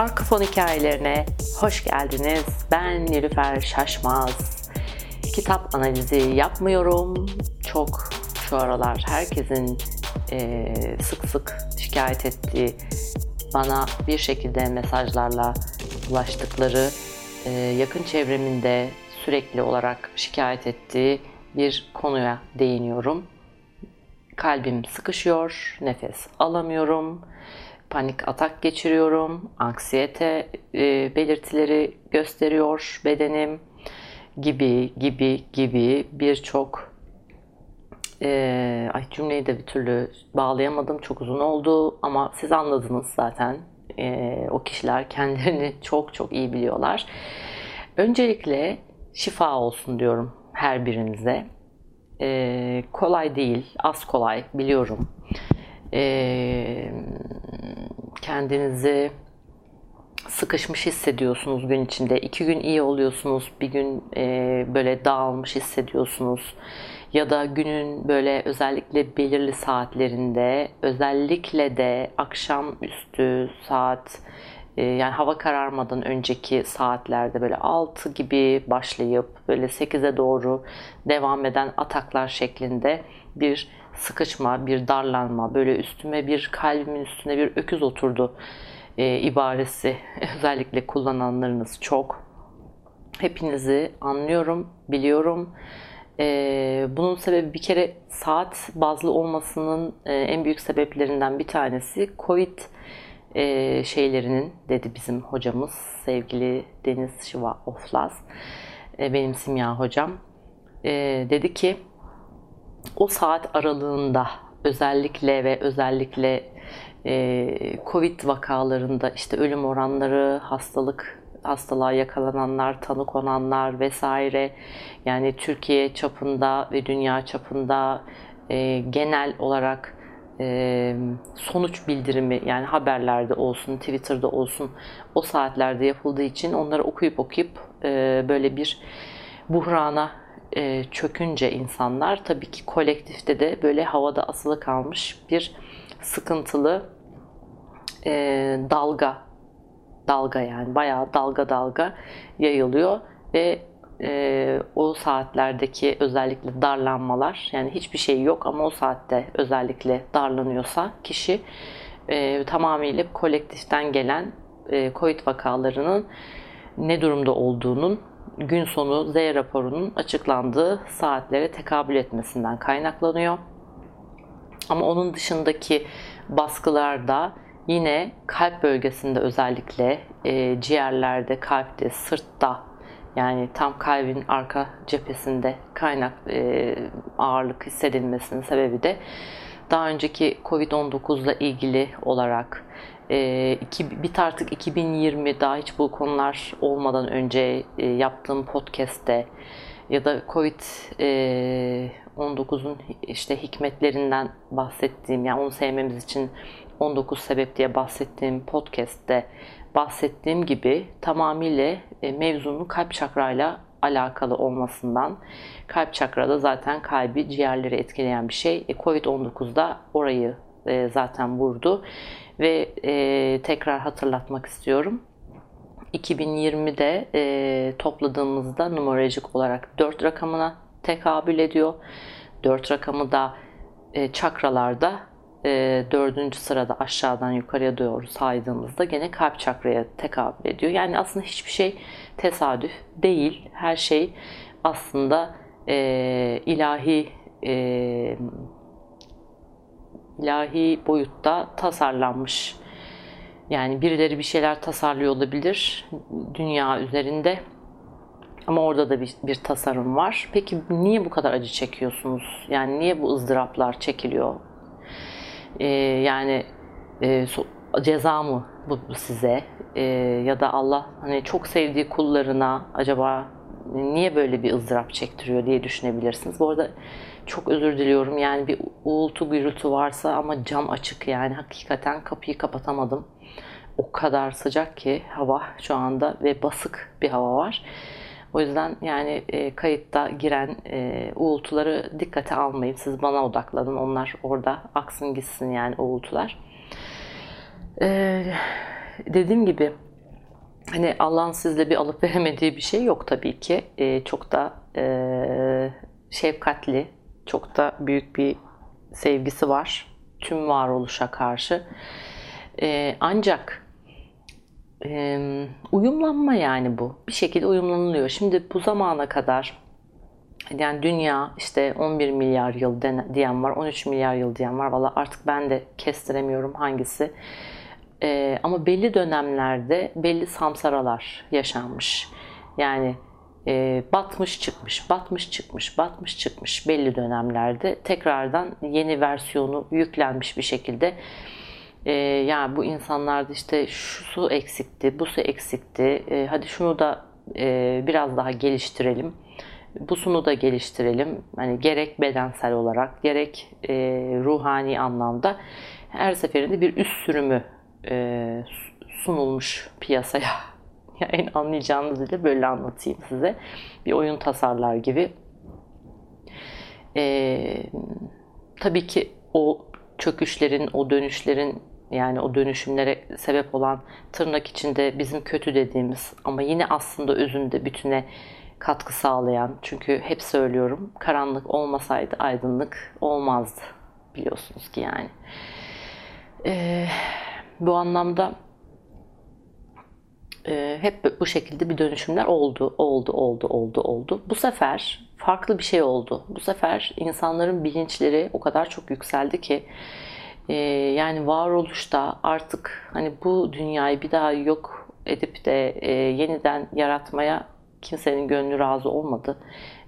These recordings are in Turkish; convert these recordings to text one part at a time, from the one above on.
Arka fon hikayelerine hoş geldiniz. Ben Nilüfer Şaşmaz. Kitap analizi yapmıyorum. Çok şu aralar herkesin e, sık sık şikayet ettiği, bana bir şekilde mesajlarla ulaştıkları, e, yakın çevreminde sürekli olarak şikayet ettiği bir konuya değiniyorum. Kalbim sıkışıyor, nefes alamıyorum, panik atak geçiriyorum, anksiyete e, belirtileri gösteriyor bedenim gibi gibi gibi birçok e, ay cümleyi de bir türlü bağlayamadım çok uzun oldu ama siz anladınız zaten e, o kişiler kendilerini çok çok iyi biliyorlar. Öncelikle şifa olsun diyorum her birinize. E, kolay değil, az kolay biliyorum. E, kendinizi sıkışmış hissediyorsunuz gün içinde. iki gün iyi oluyorsunuz, bir gün e, böyle dağılmış hissediyorsunuz. Ya da günün böyle özellikle belirli saatlerinde, özellikle de akşamüstü saat e, yani hava kararmadan önceki saatlerde böyle 6 gibi başlayıp böyle 8'e doğru devam eden ataklar şeklinde bir sıkışma, bir darlanma, böyle üstüme bir kalbimin üstüne bir öküz oturdu e, ibaresi özellikle kullananlarınız çok. Hepinizi anlıyorum, biliyorum. E, bunun sebebi bir kere saat bazlı olmasının e, en büyük sebeplerinden bir tanesi Covid e, şeylerinin dedi bizim hocamız sevgili Deniz Şiva Oflaz e, benim simya hocam. E, dedi ki o saat aralığında özellikle ve özellikle e, Covid vakalarında işte ölüm oranları, hastalık hastalığa yakalananlar, tanı konanlar vesaire yani Türkiye çapında ve dünya çapında e, genel olarak sonuç bildirimi yani haberlerde olsun, Twitter'da olsun o saatlerde yapıldığı için onları okuyup okuyup böyle bir buhrana çökünce insanlar tabii ki kolektifte de böyle havada asılı kalmış bir sıkıntılı dalga dalga yani bayağı dalga dalga yayılıyor ve e, o saatlerdeki özellikle darlanmalar yani hiçbir şey yok ama o saatte özellikle darlanıyorsa kişi e, tamamıyla kolektiften gelen e, COVID vakalarının ne durumda olduğunun gün sonu Z raporunun açıklandığı saatlere tekabül etmesinden kaynaklanıyor. Ama onun dışındaki baskılarda yine kalp bölgesinde özellikle e, ciğerlerde, kalpte, sırtta yani tam kalbin arka cephesinde kaynak e, ağırlık hissedilmesinin sebebi de daha önceki Covid-19 ile ilgili olarak e, iki, bir artık 2020 daha hiç bu konular olmadan önce e, yaptığım podcast'te ya da Covid-19'un e, işte hikmetlerinden bahsettiğim yani onu sevmemiz için 19 sebep diye bahsettiğim podcast'te bahsettiğim gibi tamamıyla e, mevzunun kalp çakrayla alakalı olmasından kalp çakrada zaten kalbi ciğerleri etkileyen bir şey. E, Covid-19'da orayı e, zaten vurdu ve tekrar hatırlatmak istiyorum. 2020'de topladığımızda numerolojik olarak 4 rakamına tekabül ediyor. 4 rakamı da çakralarda e, dördüncü sırada aşağıdan yukarıya doğru saydığımızda gene kalp çakraya tekabül ediyor. Yani aslında hiçbir şey tesadüf değil. Her şey aslında e, ilahi e, ilahi boyutta tasarlanmış. Yani birileri bir şeyler tasarlıyor olabilir dünya üzerinde. Ama orada da bir, bir tasarım var. Peki niye bu kadar acı çekiyorsunuz? Yani niye bu ızdıraplar çekiliyor? E, yani e, so, ceza mı bu, bu size e, ya da Allah hani çok sevdiği kullarına acaba niye böyle bir ızdırap çektiriyor diye düşünebilirsiniz. Bu arada çok özür diliyorum yani bir uğultu gürültü varsa ama cam açık yani hakikaten kapıyı kapatamadım. O kadar sıcak ki hava şu anda ve basık bir hava var. O yüzden yani e, kayıtta giren e, uğultuları dikkate almayın. Siz bana odaklanın. Onlar orada aksın gitsin yani uğultular. E, dediğim gibi hani Allah'ın sizle bir alıp veremediği bir şey yok tabii ki. E, çok da e, şefkatli, çok da büyük bir sevgisi var tüm varoluşa karşı. E, ancak e, uyumlanma yani bu. Bir şekilde uyumlanılıyor. Şimdi bu zamana kadar yani dünya işte 11 milyar yıl diyen var, 13 milyar yıl diyen var. Valla artık ben de kestiremiyorum hangisi. Ee, ama belli dönemlerde belli samsaralar yaşanmış. Yani e, batmış çıkmış, batmış çıkmış, batmış çıkmış belli dönemlerde tekrardan yeni versiyonu yüklenmiş bir şekilde. E, yani bu insanlarda işte şu su eksikti, bu su eksikti, e, hadi şunu da e, biraz daha geliştirelim bu sunu da geliştirelim. Hani gerek bedensel olarak gerek e, ruhani anlamda her seferinde bir üst sürümü e, sunulmuş piyasaya. yani anlayacağınız dille böyle anlatayım size. Bir oyun tasarlar gibi. E, tabii ki o çöküşlerin, o dönüşlerin yani o dönüşümlere sebep olan tırnak içinde bizim kötü dediğimiz ama yine aslında özünde bütüne katkı sağlayan. Çünkü hep söylüyorum karanlık olmasaydı aydınlık olmazdı biliyorsunuz ki yani. Ee, bu anlamda e, hep bu şekilde bir dönüşümler oldu, oldu, oldu, oldu, oldu. Bu sefer farklı bir şey oldu. Bu sefer insanların bilinçleri o kadar çok yükseldi ki e, yani varoluşta artık hani bu dünyayı bir daha yok edip de e, yeniden yaratmaya kimsenin gönlü razı olmadı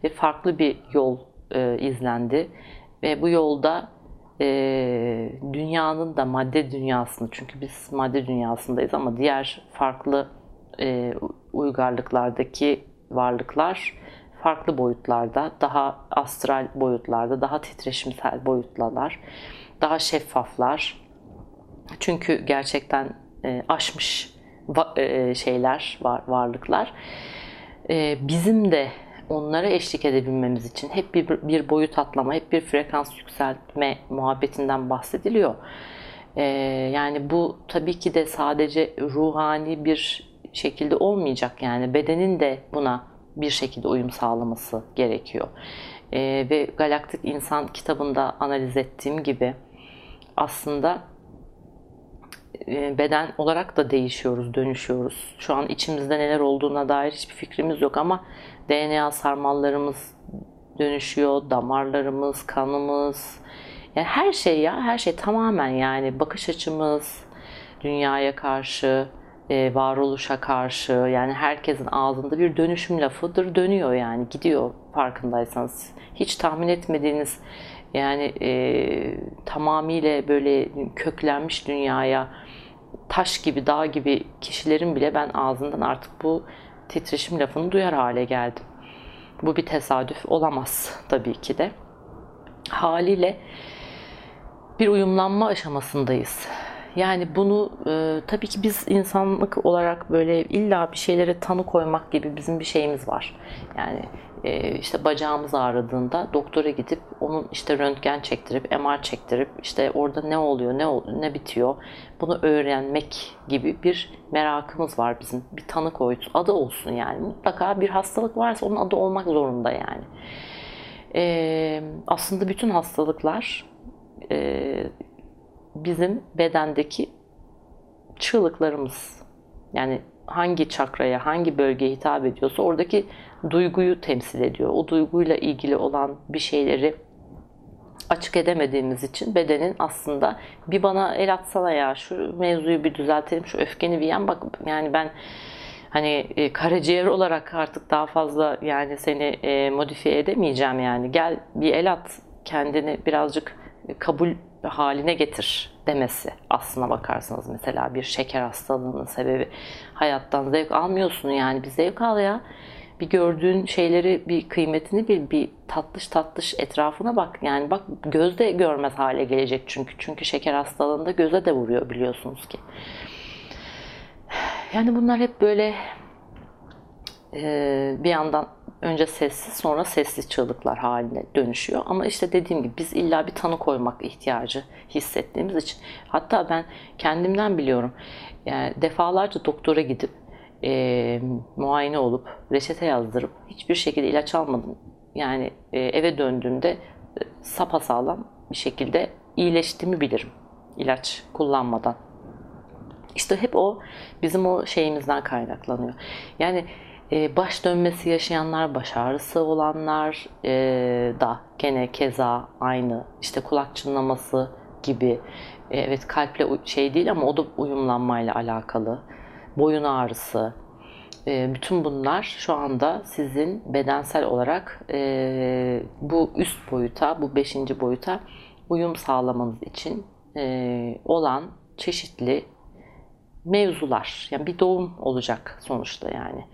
ve farklı bir yol e, izlendi. Ve bu yolda e, dünyanın da madde dünyasını çünkü biz madde dünyasındayız ama diğer farklı e, uygarlıklardaki varlıklar farklı boyutlarda, daha astral boyutlarda, daha titreşimsel boyutlalar, daha şeffaflar. Çünkü gerçekten e, aşmış e, şeyler, var, varlıklar. E, bizim de onlara eşlik edebilmemiz için hep bir, bir boyut atlama, hep bir frekans yükseltme muhabbetinden bahsediliyor. Yani bu tabii ki de sadece ruhani bir şekilde olmayacak. Yani bedenin de buna bir şekilde uyum sağlaması gerekiyor. Ve Galaktik İnsan kitabında analiz ettiğim gibi aslında e, beden olarak da değişiyoruz, dönüşüyoruz. Şu an içimizde neler olduğuna dair hiçbir fikrimiz yok ama DNA sarmallarımız dönüşüyor, damarlarımız, kanımız, yani her şey ya, her şey tamamen yani bakış açımız dünyaya karşı, e, varoluşa karşı yani herkesin ağzında bir dönüşüm lafıdır dönüyor yani gidiyor farkındaysanız. Hiç tahmin etmediğiniz yani e, tamamıyla böyle köklenmiş dünyaya taş gibi, dağ gibi kişilerin bile ben ağzından artık bu titreşim lafını duyar hale geldim. Bu bir tesadüf olamaz tabii ki de. Haliyle bir uyumlanma aşamasındayız. Yani bunu e, tabii ki biz insanlık olarak böyle illa bir şeylere tanı koymak gibi bizim bir şeyimiz var. Yani işte bacağımız ağrıdığında doktora gidip onun işte röntgen çektirip MR çektirip işte orada ne oluyor ne ne bitiyor bunu öğrenmek gibi bir merakımız var bizim. Bir tanı koyut adı olsun yani. Mutlaka bir hastalık varsa onun adı olmak zorunda yani. E, aslında bütün hastalıklar e, bizim bedendeki çığlıklarımız yani hangi çakraya, hangi bölgeye hitap ediyorsa oradaki duyguyu temsil ediyor. O duyguyla ilgili olan bir şeyleri açık edemediğimiz için bedenin aslında bir bana el atsana ya şu mevzuyu bir düzeltelim şu öfkeni bir yen bak yani ben hani e, karaciğer olarak artık daha fazla yani seni e, modifiye edemeyeceğim yani. Gel bir el at kendini birazcık kabul haline getir demesi aslına bakarsanız. Mesela bir şeker hastalığının sebebi. Hayattan zevk almıyorsun yani bir zevk al ya bir gördüğün şeyleri bir kıymetini bil bir tatlış tatlış etrafına bak yani bak gözde görmez hale gelecek çünkü çünkü şeker hastalığında göze de vuruyor biliyorsunuz ki yani bunlar hep böyle bir yandan önce sessiz sonra sessiz çığlıklar haline dönüşüyor. Ama işte dediğim gibi biz illa bir tanı koymak ihtiyacı hissettiğimiz için. Hatta ben kendimden biliyorum. Yani defalarca doktora gidip e, muayene olup reçete yazdırıp hiçbir şekilde ilaç almadım. Yani e, eve döndüğümde e, sapasağlam bir şekilde iyileştiğimi bilirim ilaç kullanmadan. İşte hep o bizim o şeyimizden kaynaklanıyor. Yani e, baş dönmesi yaşayanlar, baş ağrısı olanlar e, da gene keza aynı. İşte kulak çınlaması gibi. E, evet kalple şey değil ama o da uyumlanmayla alakalı. Boyun ağrısı. E, bütün bunlar şu anda sizin bedensel olarak e, bu üst boyuta, bu beşinci boyuta uyum sağlamanız için e, olan çeşitli mevzular. Yani bir doğum olacak sonuçta yani.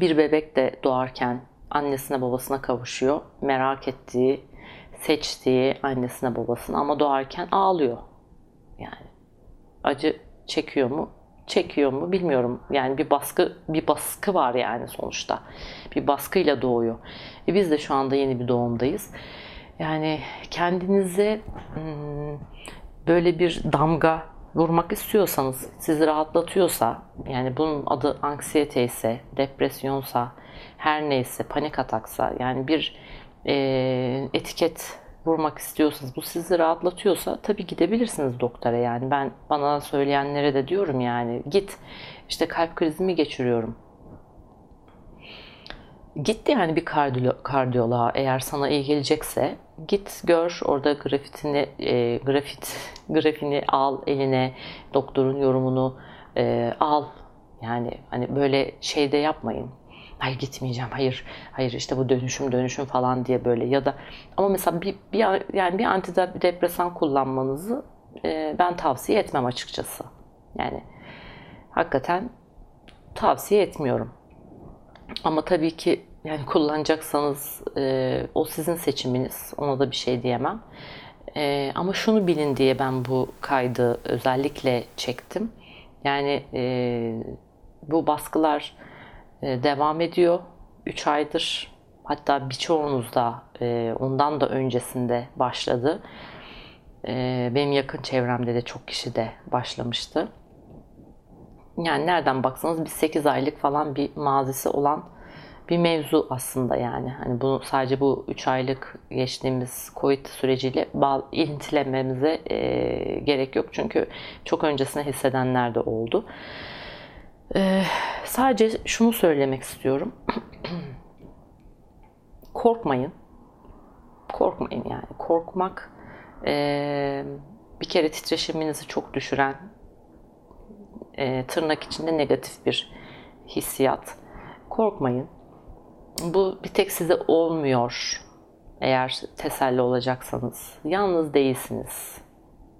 Bir bebek de doğarken annesine babasına kavuşuyor. Merak ettiği, seçtiği annesine babasına ama doğarken ağlıyor. Yani acı çekiyor mu? Çekiyor mu bilmiyorum. Yani bir baskı bir baskı var yani sonuçta. Bir baskıyla doğuyor. E biz de şu anda yeni bir doğumdayız. Yani kendinize hmm, böyle bir damga vurmak istiyorsanız, sizi rahatlatıyorsa, yani bunun adı anksiyete ise, depresyonsa, her neyse, panik ataksa, yani bir e, etiket vurmak istiyorsanız, bu sizi rahatlatıyorsa tabii gidebilirsiniz doktora yani. Ben bana söyleyenlere de diyorum yani git işte kalp krizimi geçiriyorum. Git yani bir kardiyolo- kardiyoloğa eğer sana iyi gelecekse git gör orada grafitini e, grafit grafini al eline doktorun yorumunu e, al yani hani böyle şeyde yapmayın hayır gitmeyeceğim hayır hayır işte bu dönüşüm dönüşüm falan diye böyle ya da ama mesela bir, bir yani bir antidepresan kullanmanızı e, ben tavsiye etmem açıkçası yani hakikaten tavsiye etmiyorum ama tabii ki yani kullanacaksanız e, o sizin seçiminiz. Ona da bir şey diyemem. E, ama şunu bilin diye ben bu kaydı özellikle çektim. Yani e, bu baskılar devam ediyor. 3 aydır hatta birçoğunuzda e, ondan da öncesinde başladı. E, benim yakın çevremde de çok kişi de başlamıştı. Yani nereden baksanız bir 8 aylık falan bir mazisi olan bir mevzu aslında yani. Hani bunu sadece bu 3 aylık geçtiğimiz Covid süreciyle bağ, ilintilememize e, gerek yok. Çünkü çok öncesine hissedenler de oldu. E, sadece şunu söylemek istiyorum. Korkmayın. Korkmayın yani. Korkmak e, bir kere titreşiminizi çok düşüren e, tırnak içinde negatif bir hissiyat. Korkmayın bu bir tek size olmuyor eğer teselli olacaksanız. Yalnız değilsiniz.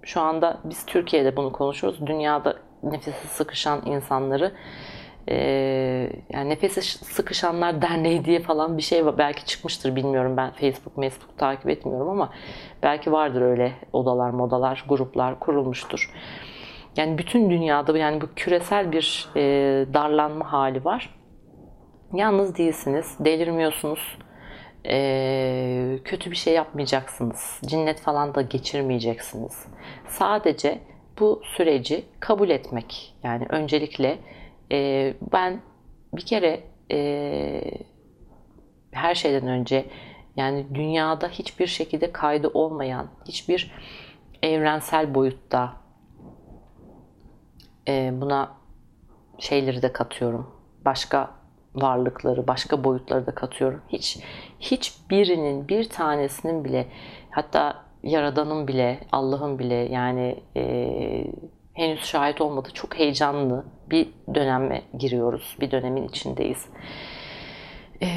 Şu anda biz Türkiye'de bunu konuşuyoruz. Dünyada nefesi sıkışan insanları e, yani nefesi sıkışanlar derneği diye falan bir şey. Belki çıkmıştır bilmiyorum ben Facebook, Facebook takip etmiyorum ama belki vardır öyle odalar, modalar, gruplar kurulmuştur. Yani bütün dünyada yani bu küresel bir e, darlanma hali var. Yalnız değilsiniz, delirmiyorsunuz. Ee, kötü bir şey yapmayacaksınız. Cinnet falan da geçirmeyeceksiniz. Sadece bu süreci kabul etmek. Yani öncelikle e, ben bir kere e, her şeyden önce yani dünyada hiçbir şekilde kaydı olmayan, hiçbir evrensel boyutta e, buna şeyleri de katıyorum. Başka varlıkları, başka boyutları da katıyorum. Hiç hiçbirinin bir tanesinin bile hatta Yaradan'ın bile, Allah'ın bile yani e, henüz şahit olmadığı çok heyecanlı bir döneme giriyoruz. Bir dönemin içindeyiz. E,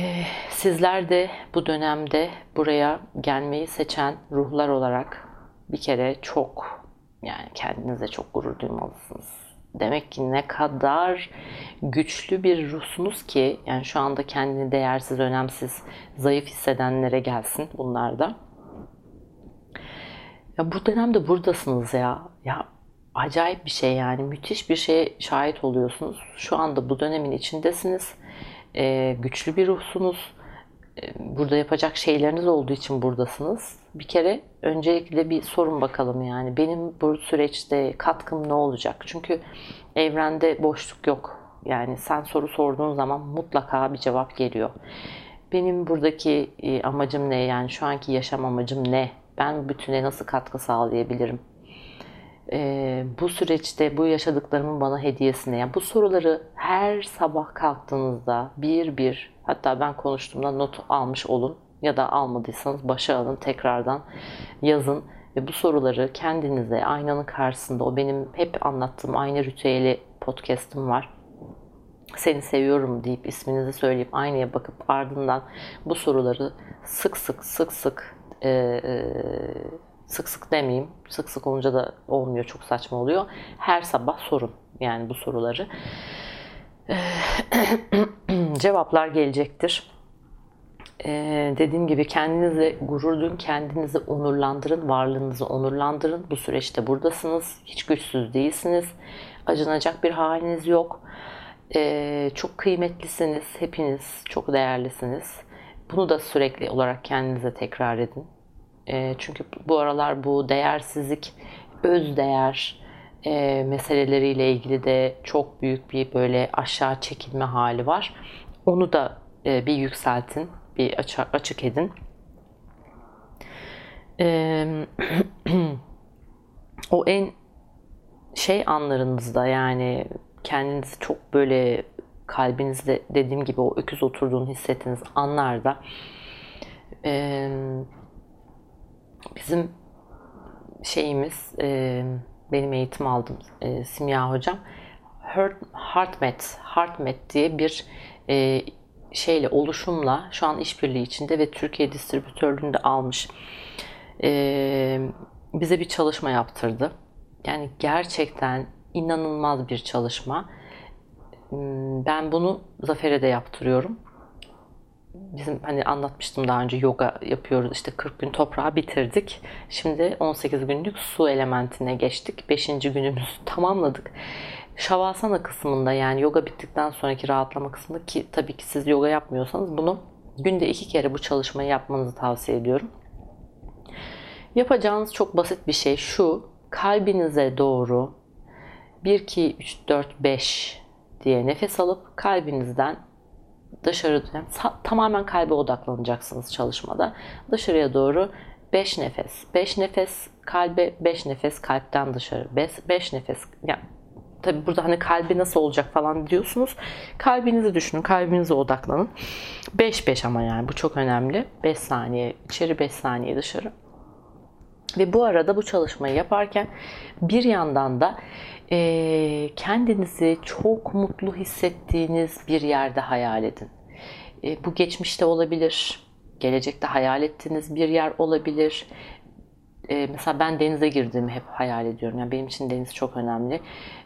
sizler de bu dönemde buraya gelmeyi seçen ruhlar olarak bir kere çok yani kendinize çok gurur duymalısınız Demek ki ne kadar güçlü bir ruhsunuz ki yani şu anda kendini değersiz, önemsiz, zayıf hissedenlere gelsin bunlar da. Ya bu dönemde buradasınız ya. Ya acayip bir şey yani. Müthiş bir şeye şahit oluyorsunuz. Şu anda bu dönemin içindesiniz. Ee, güçlü bir ruhsunuz. burada yapacak şeyleriniz olduğu için buradasınız. Bir kere öncelikle bir sorun bakalım yani. Benim bu süreçte katkım ne olacak? Çünkü evrende boşluk yok. Yani sen soru sorduğun zaman mutlaka bir cevap geliyor. Benim buradaki e, amacım ne? Yani şu anki yaşam amacım ne? Ben bütüne nasıl katkı sağlayabilirim? Ee, bu süreçte bu yaşadıklarımın bana hediyesine yani bu soruları her sabah kalktığınızda bir bir hatta ben konuştuğumda not almış olun ya da almadıysanız başa alın tekrardan yazın ve bu soruları kendinize aynanın karşısında o benim hep anlattığım aynı ritüeli podcast'ım var seni seviyorum deyip isminizi söyleyip aynaya bakıp ardından bu soruları sık sık sık sık e, e, sık sık demeyeyim. Sık sık olunca da olmuyor. Çok saçma oluyor. Her sabah sorun. Yani bu soruları. Cevaplar gelecektir. Ee, dediğim gibi kendinize gurur duyun, kendinizi onurlandırın, varlığınızı onurlandırın. Bu süreçte buradasınız, hiç güçsüz değilsiniz, acınacak bir haliniz yok. Ee, çok kıymetlisiniz, hepiniz çok değerlisiniz. Bunu da sürekli olarak kendinize tekrar edin. E, çünkü bu aralar bu değersizlik, öz değer e, meseleleriyle ilgili de çok büyük bir böyle aşağı çekilme hali var. Onu da e, bir yükseltin, bir açık, açık edin. E, o en şey anlarınızda yani kendinizi çok böyle kalbinizde dediğim gibi o öküz oturduğunu hissettiğiniz anlarda e, bizim şeyimiz e, benim eğitim aldım e, Simya hocam HeartMath HeartMath diye bir e, şeyle oluşumla şu an işbirliği içinde ve Türkiye distribütörlüğünde almış e, bize bir çalışma yaptırdı. Yani gerçekten inanılmaz bir çalışma. Hmm, ben bunu Zafer'e de yaptırıyorum bizim hani anlatmıştım daha önce yoga yapıyoruz işte 40 gün toprağı bitirdik. Şimdi 18 günlük su elementine geçtik. 5. günümüzü tamamladık. Şavasana kısmında yani yoga bittikten sonraki rahatlama kısmında ki tabii ki siz yoga yapmıyorsanız bunu günde iki kere bu çalışmayı yapmanızı tavsiye ediyorum. Yapacağınız çok basit bir şey şu kalbinize doğru 1, 2, 3, 4, 5 diye nefes alıp kalbinizden dışarı yani tamamen kalbe odaklanacaksınız çalışmada. Dışarıya doğru 5 nefes. 5 nefes kalbe, 5 nefes kalpten dışarı. 5 nefes yani tabi burada hani kalbi nasıl olacak falan diyorsunuz. Kalbinizi düşünün, kalbinize odaklanın. 5-5 ama yani bu çok önemli. 5 saniye içeri, 5 saniye dışarı. Ve bu arada bu çalışmayı yaparken bir yandan da e, kendinizi çok mutlu hissettiğiniz bir yerde hayal edin. E, bu geçmişte olabilir, gelecekte hayal ettiğiniz bir yer olabilir. E, mesela ben denize girdiğimi hep hayal ediyorum. Yani benim için deniz çok önemli.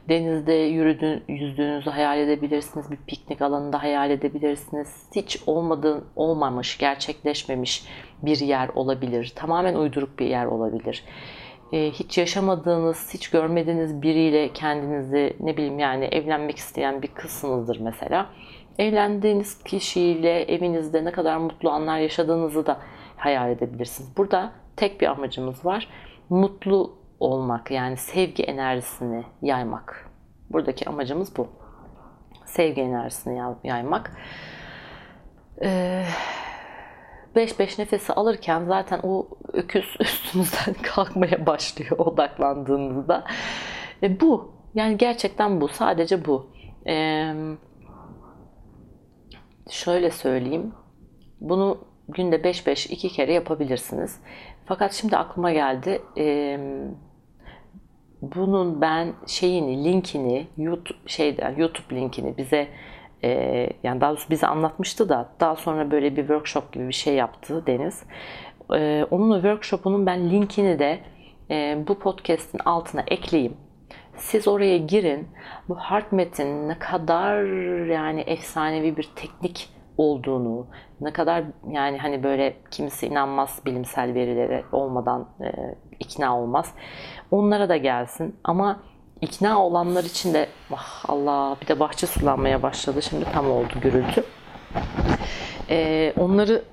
Denizde yürüdüğün, yüzdüğünüzü hayal edebilirsiniz. Bir piknik alanında hayal edebilirsiniz. Hiç olmadığı, olmamış, gerçekleşmemiş bir yer olabilir. Tamamen uyduruk bir yer olabilir. Ee, hiç yaşamadığınız, hiç görmediğiniz biriyle kendinizi ne bileyim yani evlenmek isteyen bir kızsınızdır mesela. Evlendiğiniz kişiyle evinizde ne kadar mutlu anlar yaşadığınızı da hayal edebilirsiniz. Burada tek bir amacımız var. Mutlu olmak yani sevgi enerjisini yaymak. Buradaki amacımız bu. Sevgi enerjisini yaymak. Ee, 5-5 nefesi alırken zaten o öküz üstünüzden kalkmaya başlıyor odaklandığınızda. E, bu. Yani gerçekten bu. Sadece bu. E, şöyle söyleyeyim. Bunu günde 5-5 iki kere yapabilirsiniz. Fakat şimdi aklıma geldi. E, bunun ben şeyini, linkini, YouTube şeyden YouTube linkini bize e, yani daha doğrusu bize anlatmıştı da daha sonra böyle bir workshop gibi bir şey yaptı Deniz. E, onun workshopunun ben linkini de e, bu podcast'in altına ekleyeyim. Siz oraya girin. Bu HeartMath'in ne kadar yani efsanevi bir teknik olduğunu, ne kadar yani hani böyle kimisi inanmaz bilimsel verilere olmadan e, ikna olmaz. Onlara da gelsin ama ikna olanlar için de ah Allah bir de bahçe sulanmaya başladı. Şimdi tam oldu gürültü. Ee, onları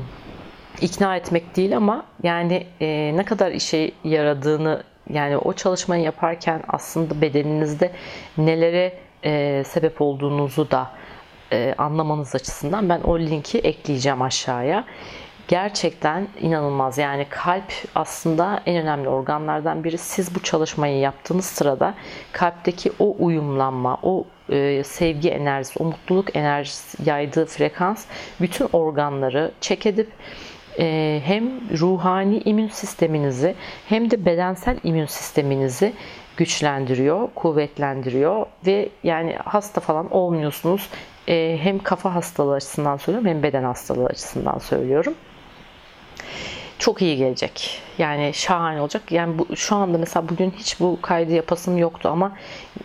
ikna etmek değil ama yani e, ne kadar işe yaradığını yani o çalışmayı yaparken aslında bedeninizde nelere e, sebep olduğunuzu da e, anlamanız açısından ben o linki ekleyeceğim aşağıya. Gerçekten inanılmaz. Yani kalp aslında en önemli organlardan biri. Siz bu çalışmayı yaptığınız sırada kalpteki o uyumlanma, o e, sevgi enerjisi, o mutluluk enerjisi yaydığı frekans bütün organları çek edip e, hem ruhani immün sisteminizi hem de bedensel immün sisteminizi güçlendiriyor, kuvvetlendiriyor ve yani hasta falan olmuyorsunuz. E, hem kafa hastalığı açısından söylüyorum hem beden hastalığı açısından söylüyorum çok iyi gelecek. Yani şahane olacak. Yani bu, şu anda mesela bugün hiç bu kaydı yapasım yoktu ama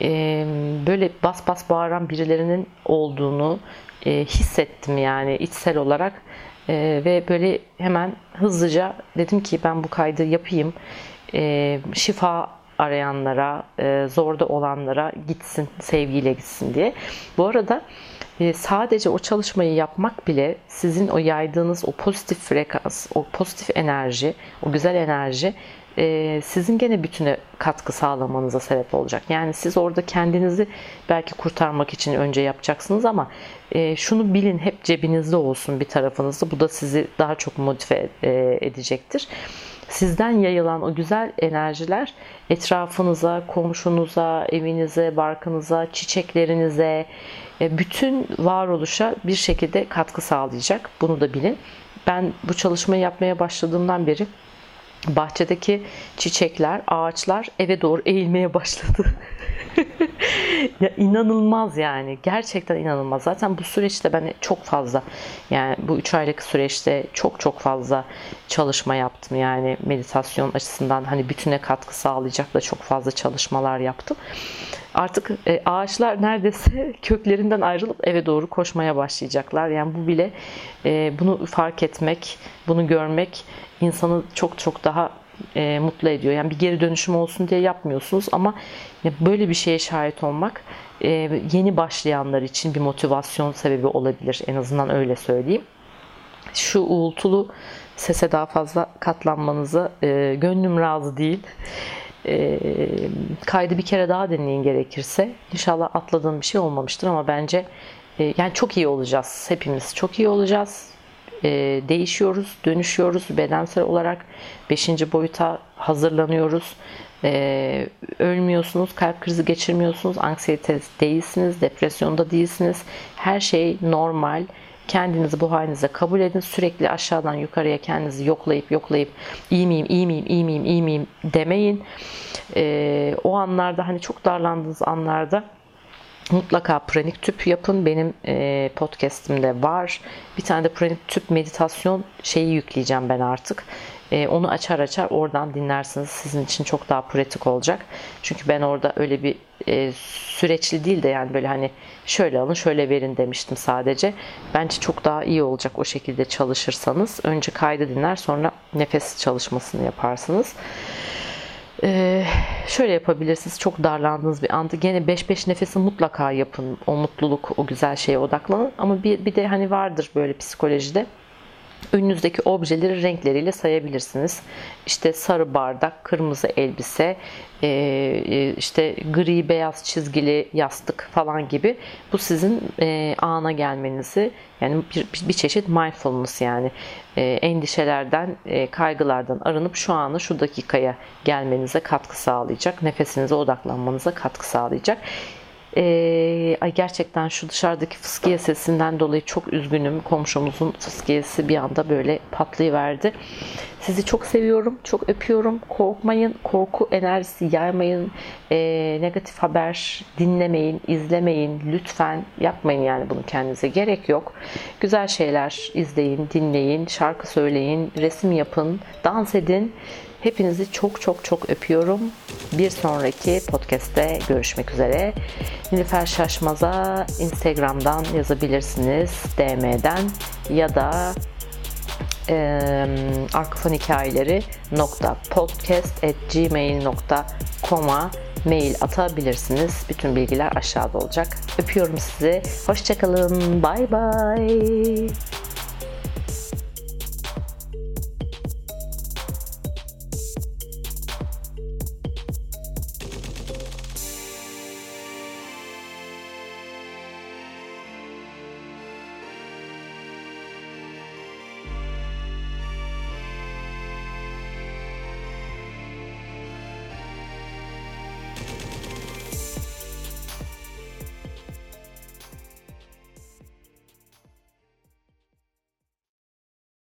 e, böyle bas bas bağıran birilerinin olduğunu e, hissettim yani içsel olarak. E, ve böyle hemen hızlıca dedim ki ben bu kaydı yapayım. E, şifa arayanlara, e, zorda olanlara gitsin, sevgiyle gitsin diye. Bu arada sadece o çalışmayı yapmak bile sizin o yaydığınız o pozitif frekans, o pozitif enerji, o güzel enerji e, sizin gene bütüne katkı sağlamanıza sebep olacak. Yani siz orada kendinizi belki kurtarmak için önce yapacaksınız ama e, şunu bilin hep cebinizde olsun bir tarafınızda. Bu da sizi daha çok motive edecektir sizden yayılan o güzel enerjiler etrafınıza, komşunuza, evinize, barkınıza, çiçeklerinize, e, bütün varoluşa bir şekilde katkı sağlayacak. Bunu da bilin. Ben bu çalışmayı yapmaya başladığımdan beri bahçedeki çiçekler, ağaçlar eve doğru eğilmeye başladı. ya inanılmaz yani. Gerçekten inanılmaz. Zaten bu süreçte ben çok fazla yani bu 3 aylık süreçte çok çok fazla çalışma yaptım. Yani meditasyon açısından hani bütüne katkı sağlayacak da çok fazla çalışmalar yaptım. Artık e, ağaçlar neredeyse köklerinden ayrılıp eve doğru koşmaya başlayacaklar. Yani bu bile e, bunu fark etmek, bunu görmek insanı çok çok daha e, mutlu ediyor. Yani bir geri dönüşüm olsun diye yapmıyorsunuz ama böyle bir şeye şahit olmak yeni başlayanlar için bir motivasyon sebebi olabilir. En azından öyle söyleyeyim. Şu uğultulu sese daha fazla katlanmanızı e, gönlüm razı değil. E, kaydı bir kere daha dinleyin gerekirse. İnşallah atladığım bir şey olmamıştır ama bence e, yani çok iyi olacağız. Hepimiz çok iyi olacağız e, değişiyoruz, dönüşüyoruz bedensel olarak. Beşinci boyuta hazırlanıyoruz. E, ölmüyorsunuz, kalp krizi geçirmiyorsunuz, anksiyete değilsiniz, depresyonda değilsiniz. Her şey normal. Kendinizi bu halinize kabul edin. Sürekli aşağıdan yukarıya kendinizi yoklayıp yoklayıp iyi miyim, iyi miyim, iyi miyim, iyi miyim demeyin. E, o anlarda hani çok darlandığınız anlarda mutlaka pranik tüp yapın. Benim e, podcast'imde var. Bir tane de pranik tüp meditasyon şeyi yükleyeceğim ben artık. E, onu açar açar oradan dinlersiniz. Sizin için çok daha pratik olacak. Çünkü ben orada öyle bir e, süreçli değil de yani böyle hani şöyle alın şöyle verin demiştim sadece. Bence çok daha iyi olacak o şekilde çalışırsanız. Önce kaydı dinler sonra nefes çalışmasını yaparsınız. Ee, şöyle yapabilirsiniz. Çok darlandığınız bir anda gene 5-5 nefesi mutlaka yapın. O mutluluk, o güzel şeye odaklanın. Ama bir, bir de hani vardır böyle psikolojide önünüzdeki objeleri renkleriyle sayabilirsiniz. İşte sarı bardak, kırmızı elbise, e, e, işte gri beyaz çizgili yastık falan gibi. Bu sizin e, ana gelmenizi yani bir, bir çeşit mindfulness yani endişelerden, kaygılardan arınıp şu anı şu dakikaya gelmenize katkı sağlayacak. Nefesinize odaklanmanıza katkı sağlayacak. Ee, ay gerçekten şu dışarıdaki fıskiye sesinden dolayı çok üzgünüm. Komşumuzun fıskiyesi bir anda böyle patlayıverdi. Sizi çok seviyorum, çok öpüyorum. Korkmayın, korku enerjisi yaymayın. Ee, negatif haber dinlemeyin, izlemeyin. Lütfen yapmayın yani bunu kendinize. Gerek yok. Güzel şeyler izleyin, dinleyin, şarkı söyleyin, resim yapın, dans edin. Hepinizi çok çok çok öpüyorum. Bir sonraki podcast'te görüşmek üzere. Nilüfer Şaşmaz'a Instagram'dan yazabilirsiniz. DM'den ya da e, arkafon hikayeleri nokta podcast at gmail.com'a mail atabilirsiniz. Bütün bilgiler aşağıda olacak. Öpüyorum sizi. Hoşçakalın. Bay bay.